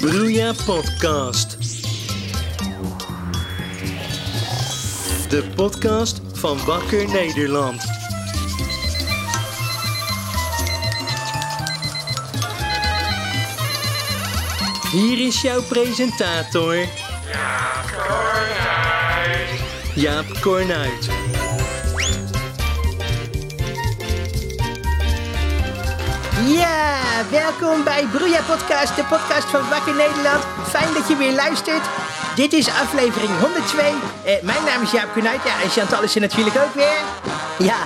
Broeia Podcast. De podcast van Wakker Nederland. Hier is jouw presentator. Jaap Kornuit. Ja, welkom bij Broeia Podcast, de podcast van Wakker Nederland. Fijn dat je weer luistert. Dit is aflevering 102. Eh, mijn naam is Jaap Kunuit, ja, en Chantal is er natuurlijk ook weer. Ja,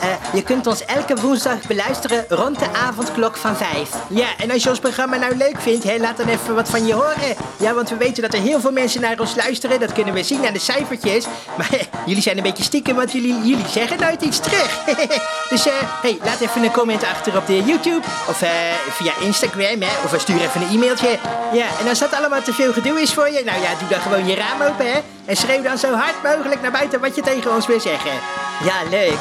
eh, je kunt ons elke woensdag beluisteren rond de avondklok van 5. Ja, en als je ons programma nou leuk vindt, hè, laat dan even wat van je horen. Ja, want we weten dat er heel veel mensen naar ons luisteren. Dat kunnen we zien aan de cijfertjes. Maar eh, jullie zijn een beetje stiekem, want jullie, jullie zeggen nooit iets terug. dus eh, hey, laat even een comment achter op de YouTube. Of via Instagram, hè. Of stuur even een e-mailtje. Ja, en als dat allemaal te veel gedoe is voor je, nou ja, doe dan gewoon je raam open, hè. En schreeuw dan zo hard mogelijk naar buiten wat je tegen ons wil zeggen. Ja, leuk.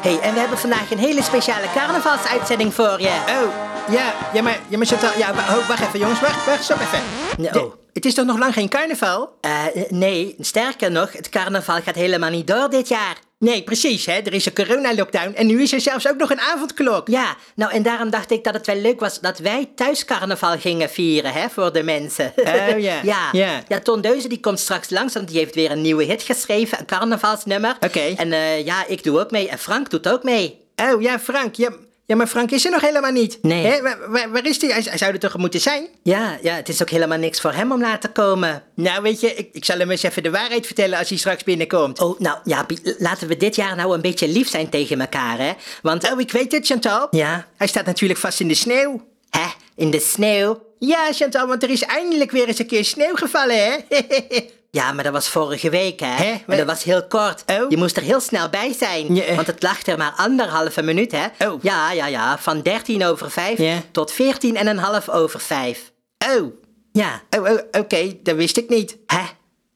Hey, en we hebben vandaag een hele speciale carnavalsuitzending voor je. Oh, ja, ja, maar, ja, maar Chantal, ja, wacht even jongens, wacht, wacht, stop even. Oh. het is toch nog lang geen carnaval? Eh, nee, sterker nog, het carnaval gaat helemaal niet door dit jaar. Nee, precies, hè. Er is een coronalockdown en nu is er zelfs ook nog een avondklok. Ja, nou en daarom dacht ik dat het wel leuk was dat wij thuis carnaval gingen vieren, hè, voor de mensen. Oh, ja. ja. Ja. Ja, Ton Deuze die komt straks langs, want die heeft weer een nieuwe hit geschreven, een carnavalsnummer. Oké. En eh, ja, ik doe ook mee en Frank doet ook mee. Oh, ja, Frank, ja... Ja, maar Frank is er nog helemaal niet. Nee. Hè? Waar, waar, waar is hij? Hij, hij zou er toch moeten zijn? Ja, ja, het is ook helemaal niks voor hem om laten komen. Nou, weet je, ik, ik zal hem eens even de waarheid vertellen als hij straks binnenkomt. Oh, nou, l- laten we dit jaar nou een beetje lief zijn tegen elkaar, hè? Want, Oh, ik weet het, Chantal. ja, Hij staat natuurlijk vast in de sneeuw. hè, in de sneeuw. Ja, Chantal, want er is eindelijk weer eens een keer sneeuw gevallen, hè? Ja, maar dat was vorige week, hè? Hè? Maar dat was heel kort. Oh. Je moest er heel snel bij zijn. Ja. Want het lag er maar anderhalve minuut, hè? Oh. Ja, ja, ja. Van 13 over 5 Ja. tot 14 en een half over 5. oh, Ja. oh, oh oké, dat wist ik niet. Hè?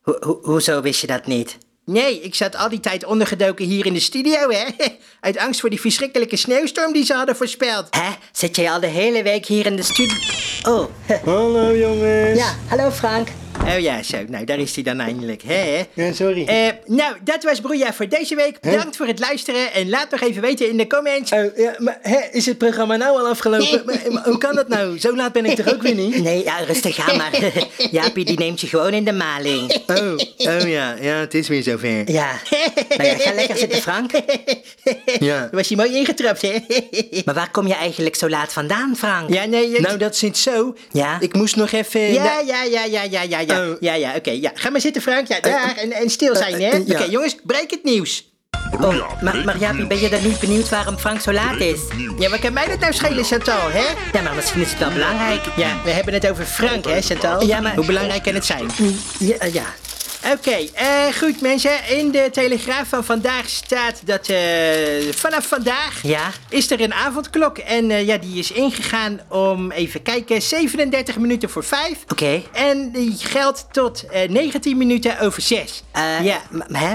Ho ho hoezo wist je dat niet? Nee, ik zat al die tijd ondergedoken hier in de studio, hè? Uit angst voor die verschrikkelijke sneeuwstorm die ze hadden voorspeld. Hè? Zit jij al de hele week hier in de studio? Oh, Hallo jongens. ja. Hallo Frank. Oh ja, zo. Nou, daar is hij dan eindelijk, hè? Ja, sorry. Eh, nou, dat was Broeia voor deze week. Bedankt voor het luisteren en laat nog even weten in de comments. Oh, ja, maar hè, is het programma nou al afgelopen? maar, maar hoe kan dat nou? Zo laat ben ik toch ook weer niet? Nee, ja, rustig aan maar. Jaapie, die neemt je gewoon in de maling. Oh, oh ja, ja, het is weer zover. Ja. Nou ja, ga lekker zitten, Frank. Ja. Was je mooi ingetrapt, hè? Maar waar kom je eigenlijk zo laat vandaan, Frank? ja, nee. ik- Nou, dat zit zo. Ja? Ik moest nog even... Ja, ja, ja, ja, ja, ja, ja. Oh. Ja, ja, oké. ja. Ga maar zitten, Frank. Ja, daar. En, en stil zijn, hè? eh, Oké, jongens, breek het nieuws. Oh, maar, maar Jaapie, ben je dan niet benieuwd waarom Frank zo laat is? Ja, maar kan mij dat nou schelen, Chantal, hè? Ja, maar misschien is het wel belangrijk. Ja, we hebben het over Frank, hè, Chantal? Ja, maar- Hoe belangrijk kan het zijn? Ja, eh, ja. Oké, eh, goed mensen. In de Telegraaf van vandaag staat dat eh, vanaf vandaag Ja? is er een avondklok. En eh, ja, die is ingegaan om, even kijken, 37 minuten voor 5. Oké. En die geldt tot eh, 19 minuten over 6. Eh, ja. hè?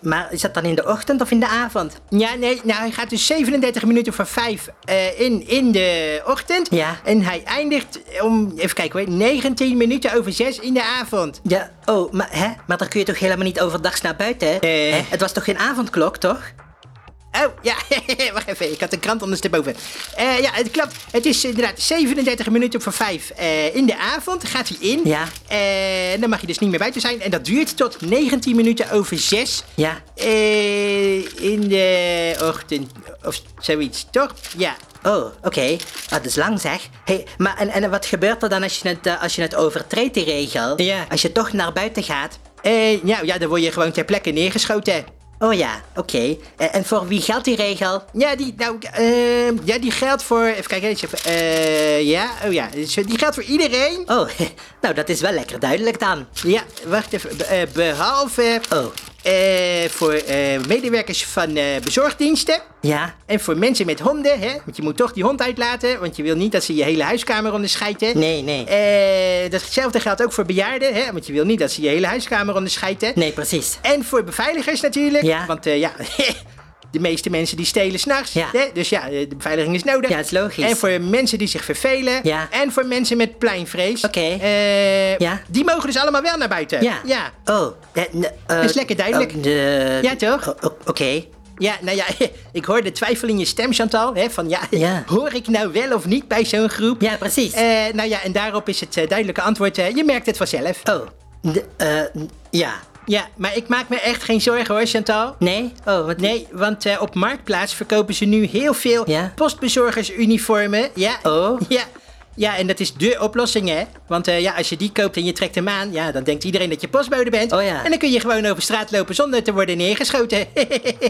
Maar is dat dan in de ochtend of in de avond? Ja, nee, nou hij gaat dus 37 minuten voor 5 eh, in, in de ochtend. Ja. En hij eindigt om, even kijken hoor, 19 minuten over 6 in de avond. Ja, oh, maar, hè? Maar dan kun je toch helemaal niet overdags naar buiten? hè? Eh. Hè? Het was toch geen avondklok, toch? Oh, ja, wacht even, ik had de krant ondersteboven. Eh ja, het klopt. Het is inderdaad 37 minuten voor 5 eh, in de avond. Gaat hij in. Ja. En dan mag je dus niet meer buiten zijn. En dat duurt tot 19 minuten over 6 Ja. eh, in de ochtend. Of zoiets, toch? Ja. Oh, oké. Ah, dat is lang zeg. Hey, maar en, en wat gebeurt er dan als je het, eh, als je het overtreedt, die regel? Ja. Als je toch naar buiten gaat? Eh, nou ja, dan word je gewoon ter plekke neergeschoten. Oh ja, oké. Eh, en voor wie geldt die regel? Ja, die, nou, eh, ja, die geldt voor. Even kijken, eh, ja, oh ja. dus Die geldt voor iedereen. Oh, nou dat is wel lekker duidelijk dan. Ja, wacht even. Be- eh, behalve Oh, eh, voor eh, medewerkers van eh, bezorgdiensten. ja? En voor mensen met honden, hè? Want je moet toch die hond uitlaten, want je wil niet dat ze je hele huiskamer onderscheiden. Nee, nee. Datzelfde geldt ook voor bejaarden, hè? Want je wil niet dat ze je hele huiskamer onderscheiden. Nee, precies. En voor beveiligers natuurlijk. Ja. Want ja, de meeste mensen die stelen s'nachts. Ja. Dus ja, eh, de beveiliging is nodig. Ja, is logisch. En voor mensen die zich vervelen. Ja. En voor mensen met pleinvrees. Oké. eh, Ja. Die mogen dus allemaal wel naar buiten. Ja. Ja. Oh, eh, eh, Is lekker duidelijk. oh, Ja, toch? O- o- Oké. Ja, nou ja, ik hoor de twijfel in je stem, Chantal. Hè, van ja, Ja. hoor ik nou wel of niet bij zo'n groep? Ja, precies. Nou ja, en daarop is het duidelijke antwoord, je merkt het vanzelf. oh, de- ja. Ja, maar ik maak me echt geen zorgen hoor, Chantal. Nee? Oh, wat... Nee, want eh, op Marktplaats verkopen ze nu heel veel Ja? postbezorgersuniformen. Ja. Oh. Ja. Ja, en dat is dé oplossing, hè? Want eh, ja, als je die koopt en je trekt hem aan, ja, dan denkt iedereen dat je postbode bent. Oh ja. En dan kun je gewoon over straat lopen zonder te worden neergeschoten.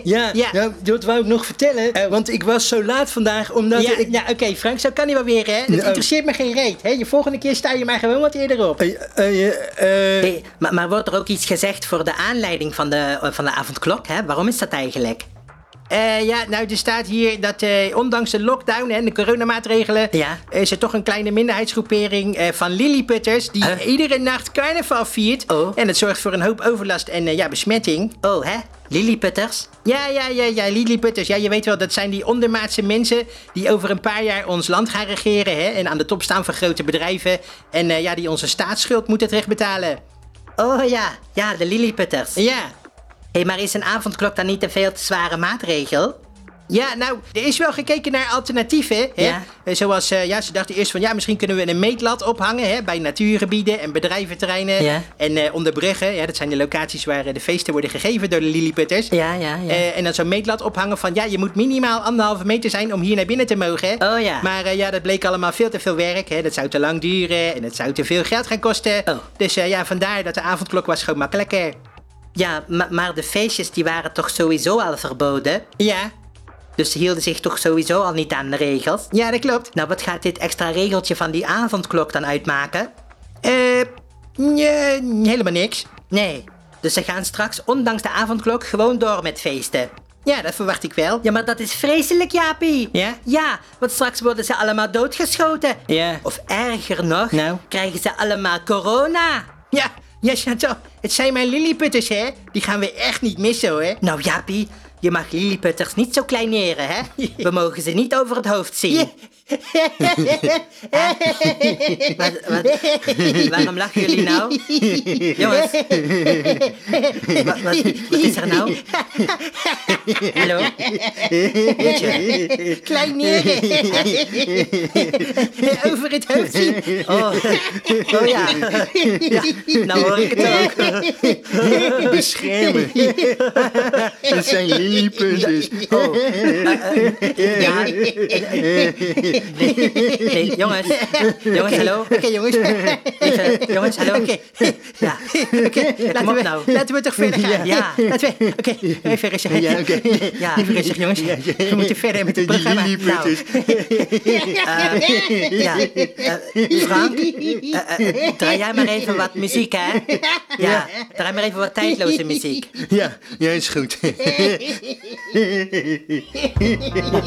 Ja, Ja. ja. dat wou ik nog vertellen. eh, want ik was zo laat vandaag, omdat ja, ik... ja oké, Frank, zo kan hij wel weer, hè? Het Nou. interesseert me geen reet, hè? Je volgende keer sta je maar gewoon wat eerder op. Eh, Hey, maar, maar wordt er ook iets gezegd voor de aanleiding van de, van de avondklok, hè? Waarom is dat eigenlijk? Eh, ja, nou, er staat hier dat eh, ondanks de lockdown en de coronamaatregelen... Ja. is er toch een kleine minderheidsgroepering eh, van lilliputters... die Huh? iedere nacht carnaval viert. Oh. En dat zorgt voor een hoop overlast en ja, besmetting. Oh, hè? Lilliputters? Ja, ja, ja, ja, lilliputters. Ja, je weet wel, dat zijn die ondermaatse mensen... die over een paar jaar ons land gaan regeren, hè... en aan de top staan van grote bedrijven... en ja, die onze staatsschuld moeten terugbetalen. Oh ja, ja, de Lilliputters. Ja... hey, maar is een avondklok dan niet een veel te zware maatregel? Ja, nou, er is wel gekeken naar alternatieven. Hè? Ja. Eh, Zoals, eh, ja, ze dachten eerst van, ja, misschien kunnen we een meetlat ophangen hè, bij natuurgebieden en bedrijventerreinen. Ja. En eh onder bruggen, ja, dat zijn de locaties waar de feesten worden gegeven door de lilliputters. Ja, ja, ja. En dan zo'n meetlat ophangen van, ja, je moet minimaal anderhalve meter zijn om hier naar binnen te mogen. hè. Oh, ja. Maar ja, dat bleek allemaal veel te veel werk. Hè. Dat zou te lang duren en het zou te veel geld gaan kosten. Oh. Dus ja, vandaar dat de avondklok was gewoon makkelijker. Ja, ma- maar de feestjes die waren toch sowieso al verboden? Ja, Dus ze hielden zich toch sowieso al niet aan de regels? ja, dat klopt. Nou, wat gaat dit extra regeltje van die avondklok dan uitmaken? Eh, nee, helemaal niks. Nee. Dus ze gaan straks, ondanks de avondklok, gewoon door met feesten. Ja, dat verwacht ik wel. Ja, maar dat is vreselijk, Jaapie. Ja? Ja, want straks worden ze allemaal doodgeschoten. Ja. Of erger nog, Nou? krijgen ze allemaal corona. Ja, ja, Chantal. Het zijn mijn lilliputters, hè? Die gaan we echt niet missen, hoor. Nou, Jaapie, je mag lilliputters niet zo kleineren, hè? We mogen ze niet over het hoofd zien. Wat, wat, waarom lachen jullie nou? Jongens. Wat, wat, wat is er nou? Hallo? Jeetje. Kleineren. Over het hoofd zien. Oh, oh ja. ja. Nou hoor ik het ook. beschermen. dat zijn lilliputters. Oh. Ja. Nee, nee, jongens. Jongens, hallo. Oké, jongens. Jongens, hallo. Oké. Ja. Oké, laten, we, nou. laten we toch verder gaan. Ja. Laten we... Oké, even rustig. Ja, oké. Ja. Even rustig, jongens. We moeten verder met het Die programma. lilliputters. Ja, eh, Frank, eh, eh, draai jij maar even wat muziek, hè? Ja, draai maar even wat tijdloze muziek. Ja, ja, is goed. Ja,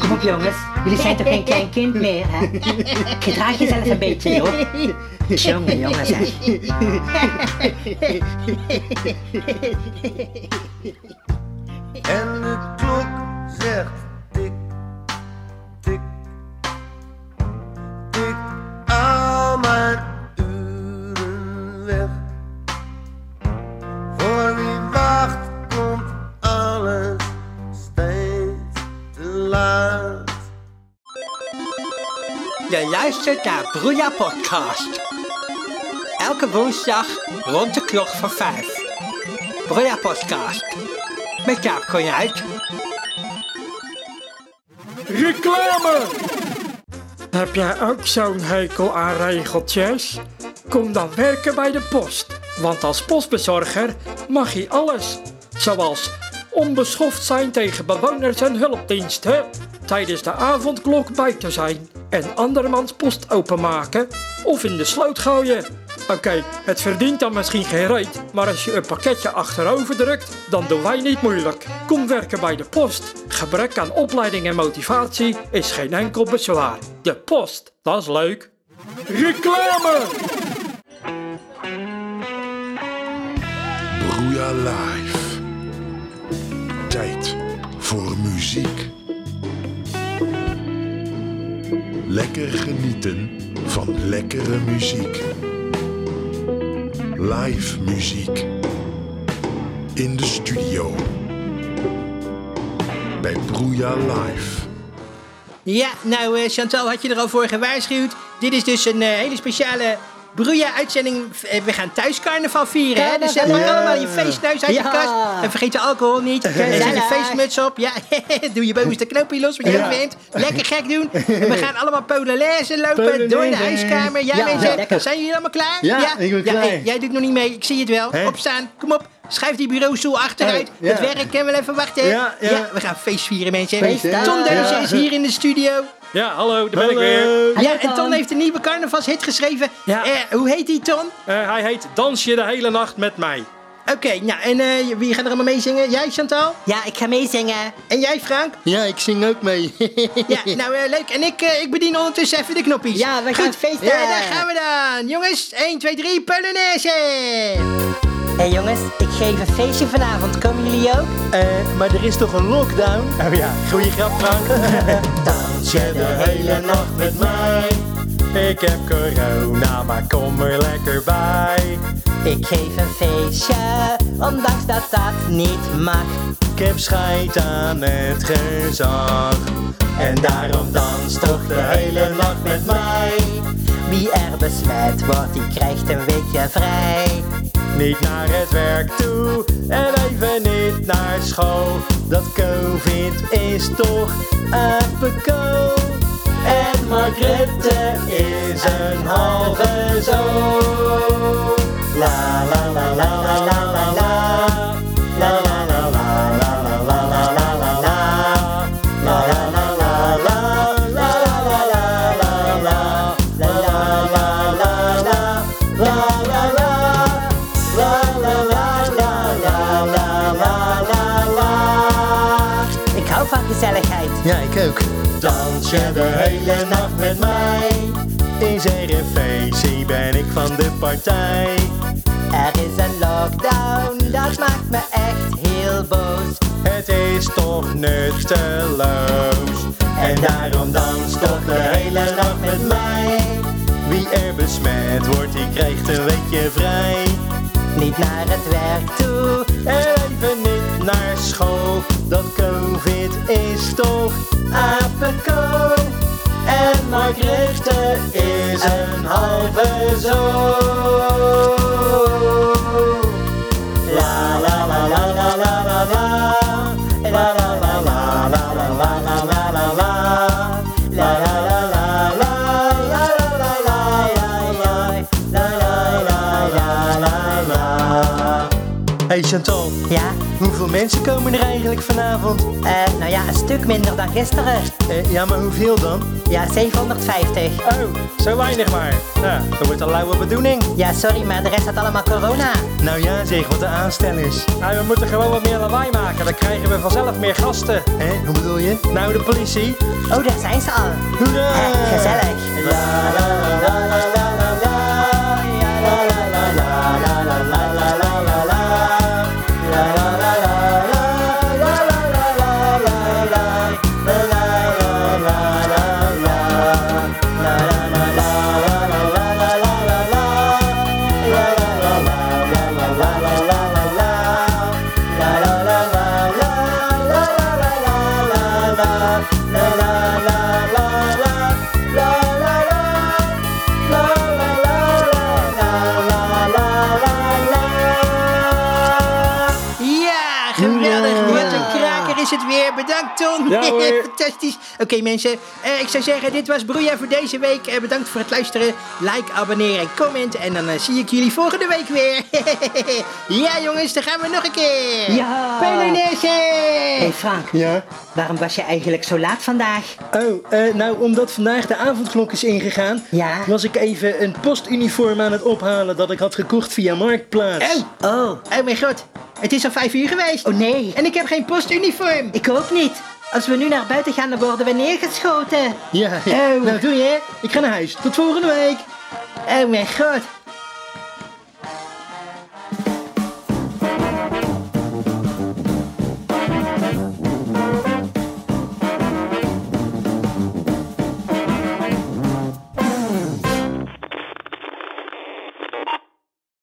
kom op jongens, jullie zijn toch geen klein kind meer, hè? Gedraag jezelf een beetje, joh. Jongen, jongen. En de klok zegt Je luistert naar Broeia Podcast. Elke woensdag rond de klok van vijf. Broeia Podcast. Met Jaap Konjuit. Reclame! Heb jij ook zo'n hekel aan regeltjes? Kom dan werken bij de post. Want als postbezorger mag je alles. Zoals onbeschoft zijn tegen bewoners en hulpdiensten. Tijdens de avondklok buiten zijn. En andermans post openmaken. Of in de sloot gooien. Oké, het verdient dan misschien geen reet, maar als je een pakketje achterover drukt, dan doen wij niet moeilijk. Kom werken bij de post. Gebrek aan opleiding en motivatie is geen enkel bezwaar. De post, dat is leuk. Reclame! Broeia Live. Tijd voor muziek. Lekker genieten van lekkere muziek. Live muziek. In de studio. Bij Broeia Live. Ja, nou eh, Chantal had je er al voor gewaarschuwd. Dit is dus een eh, hele speciale Broeia-uitzending. Eh, we gaan thuis carnaval vieren, hè? Dus zet maar Ja. allemaal je feestneus uit je Ja. kast. En vergeet de alcohol niet. En zet je feestmuts op. Ja, doe je bovenste knoopje los, wat je ook vindt. Lekker gek doen. En we gaan allemaal polonaise lopen Polonaise. door de huiskamer. Ja, Ja, mensen, zijn jullie allemaal klaar? Ja, ik ben klaar. hey, jij doet nog niet mee, ik zie het wel. Opstaan, kom op. Schuif die bureaustoel achteruit. Het werk kan wel even wachten. Ja, ja. we gaan feest vieren, mensen. Feest, Ton hè? Deuze is hier in de studio. Ja, hallo, daar ben ik weer. Hallo. Ja, en Ton heeft een nieuwe carnavalshit geschreven. Ja. Eh, hoe heet die, Ton? Eh, hij heet Dans je de hele nacht met mij. Oké, nou, en eh, wie gaat er allemaal meezingen? Jij, Chantal? Ja, ik ga meezingen. En jij, Frank? Ja, ik zing ook mee. Ja, nou, eh, leuk. En ik, eh, ik bedien ondertussen even de knoppies. Ja, we gaan Goed. feesten. Ja, daar gaan we dan. Jongens, 1, 2, 3, Polonaise. Hé hey jongens, ik geef een feestje vanavond. Komen jullie ook? Eh, maar er is toch een lockdown? Oh ja, goeie grap Frank. Dans je de hele nacht met mij? Ik heb corona, maar kom er lekker bij. Ik geef een feestje, ondanks dat dat niet mag. Ik heb scheid aan het gezag. En daarom dans toch de hele nacht met mij. Wie er besmet wordt, die krijgt een weekje vrij. Niet naar het werk toe en even niet naar school. Dat covid is toch apenkool. En Mark Rutte is een halve zo. La la la la la la la la. La hele nacht met mij? Een feestje, ben ik van de partij. Er is een lockdown, dat maakt me echt heel boos. Het is toch nutteloos. En daarom dans toch de hele nacht met mij. Wie er besmet wordt, die krijgt een weekje vrij. Niet naar het werk toe, En even niet naar school. Dat covid is toch Mark Rutte is een halve zo. Hoeveel mensen komen er eigenlijk vanavond? Eh, nou ja, een stuk minder dan gisteren. Eh, ja, maar hoeveel dan? Ja, 750. Oh, zo weinig maar. Nou, dat wordt een lauwe bedoeling. Ja, sorry, maar de rest had allemaal corona. Nou ja, zeg, wat de aanstellers. Nou, we moeten gewoon wat meer lawaai maken. Dan krijgen we vanzelf meer gasten. Hé, hoe bedoel je? Nou, de politie. Oh, daar zijn ze al. Hoera! Eh, gezellig. La la la. Is het weer. Bedankt, Ton. Ja, hoor. Fantastisch. Oké, mensen. eh, ik zou zeggen, dit was Broeia voor deze week. Eh, bedankt voor het luisteren. Like, abonneren en comment. En dan eh, zie ik jullie volgende week weer. ja, jongens, dan gaan we nog een keer. Ja. Polonaise. hey Frank, Ja? waarom was je eigenlijk zo laat vandaag? Oh, eh, nou, omdat vandaag de avondklok is ingegaan, Ja. was ik even een postuniform aan het ophalen dat ik had gekocht via Marktplaats. Oh, Oh, oh mijn god. Het is al vijf uur geweest. oh nee. En ik heb geen postuniform. Ik ook niet. Als we nu naar buiten gaan, dan worden we neergeschoten. Ja, ja. Oh. nou doe je. Ik ga naar huis. Tot volgende week. Oh mijn god.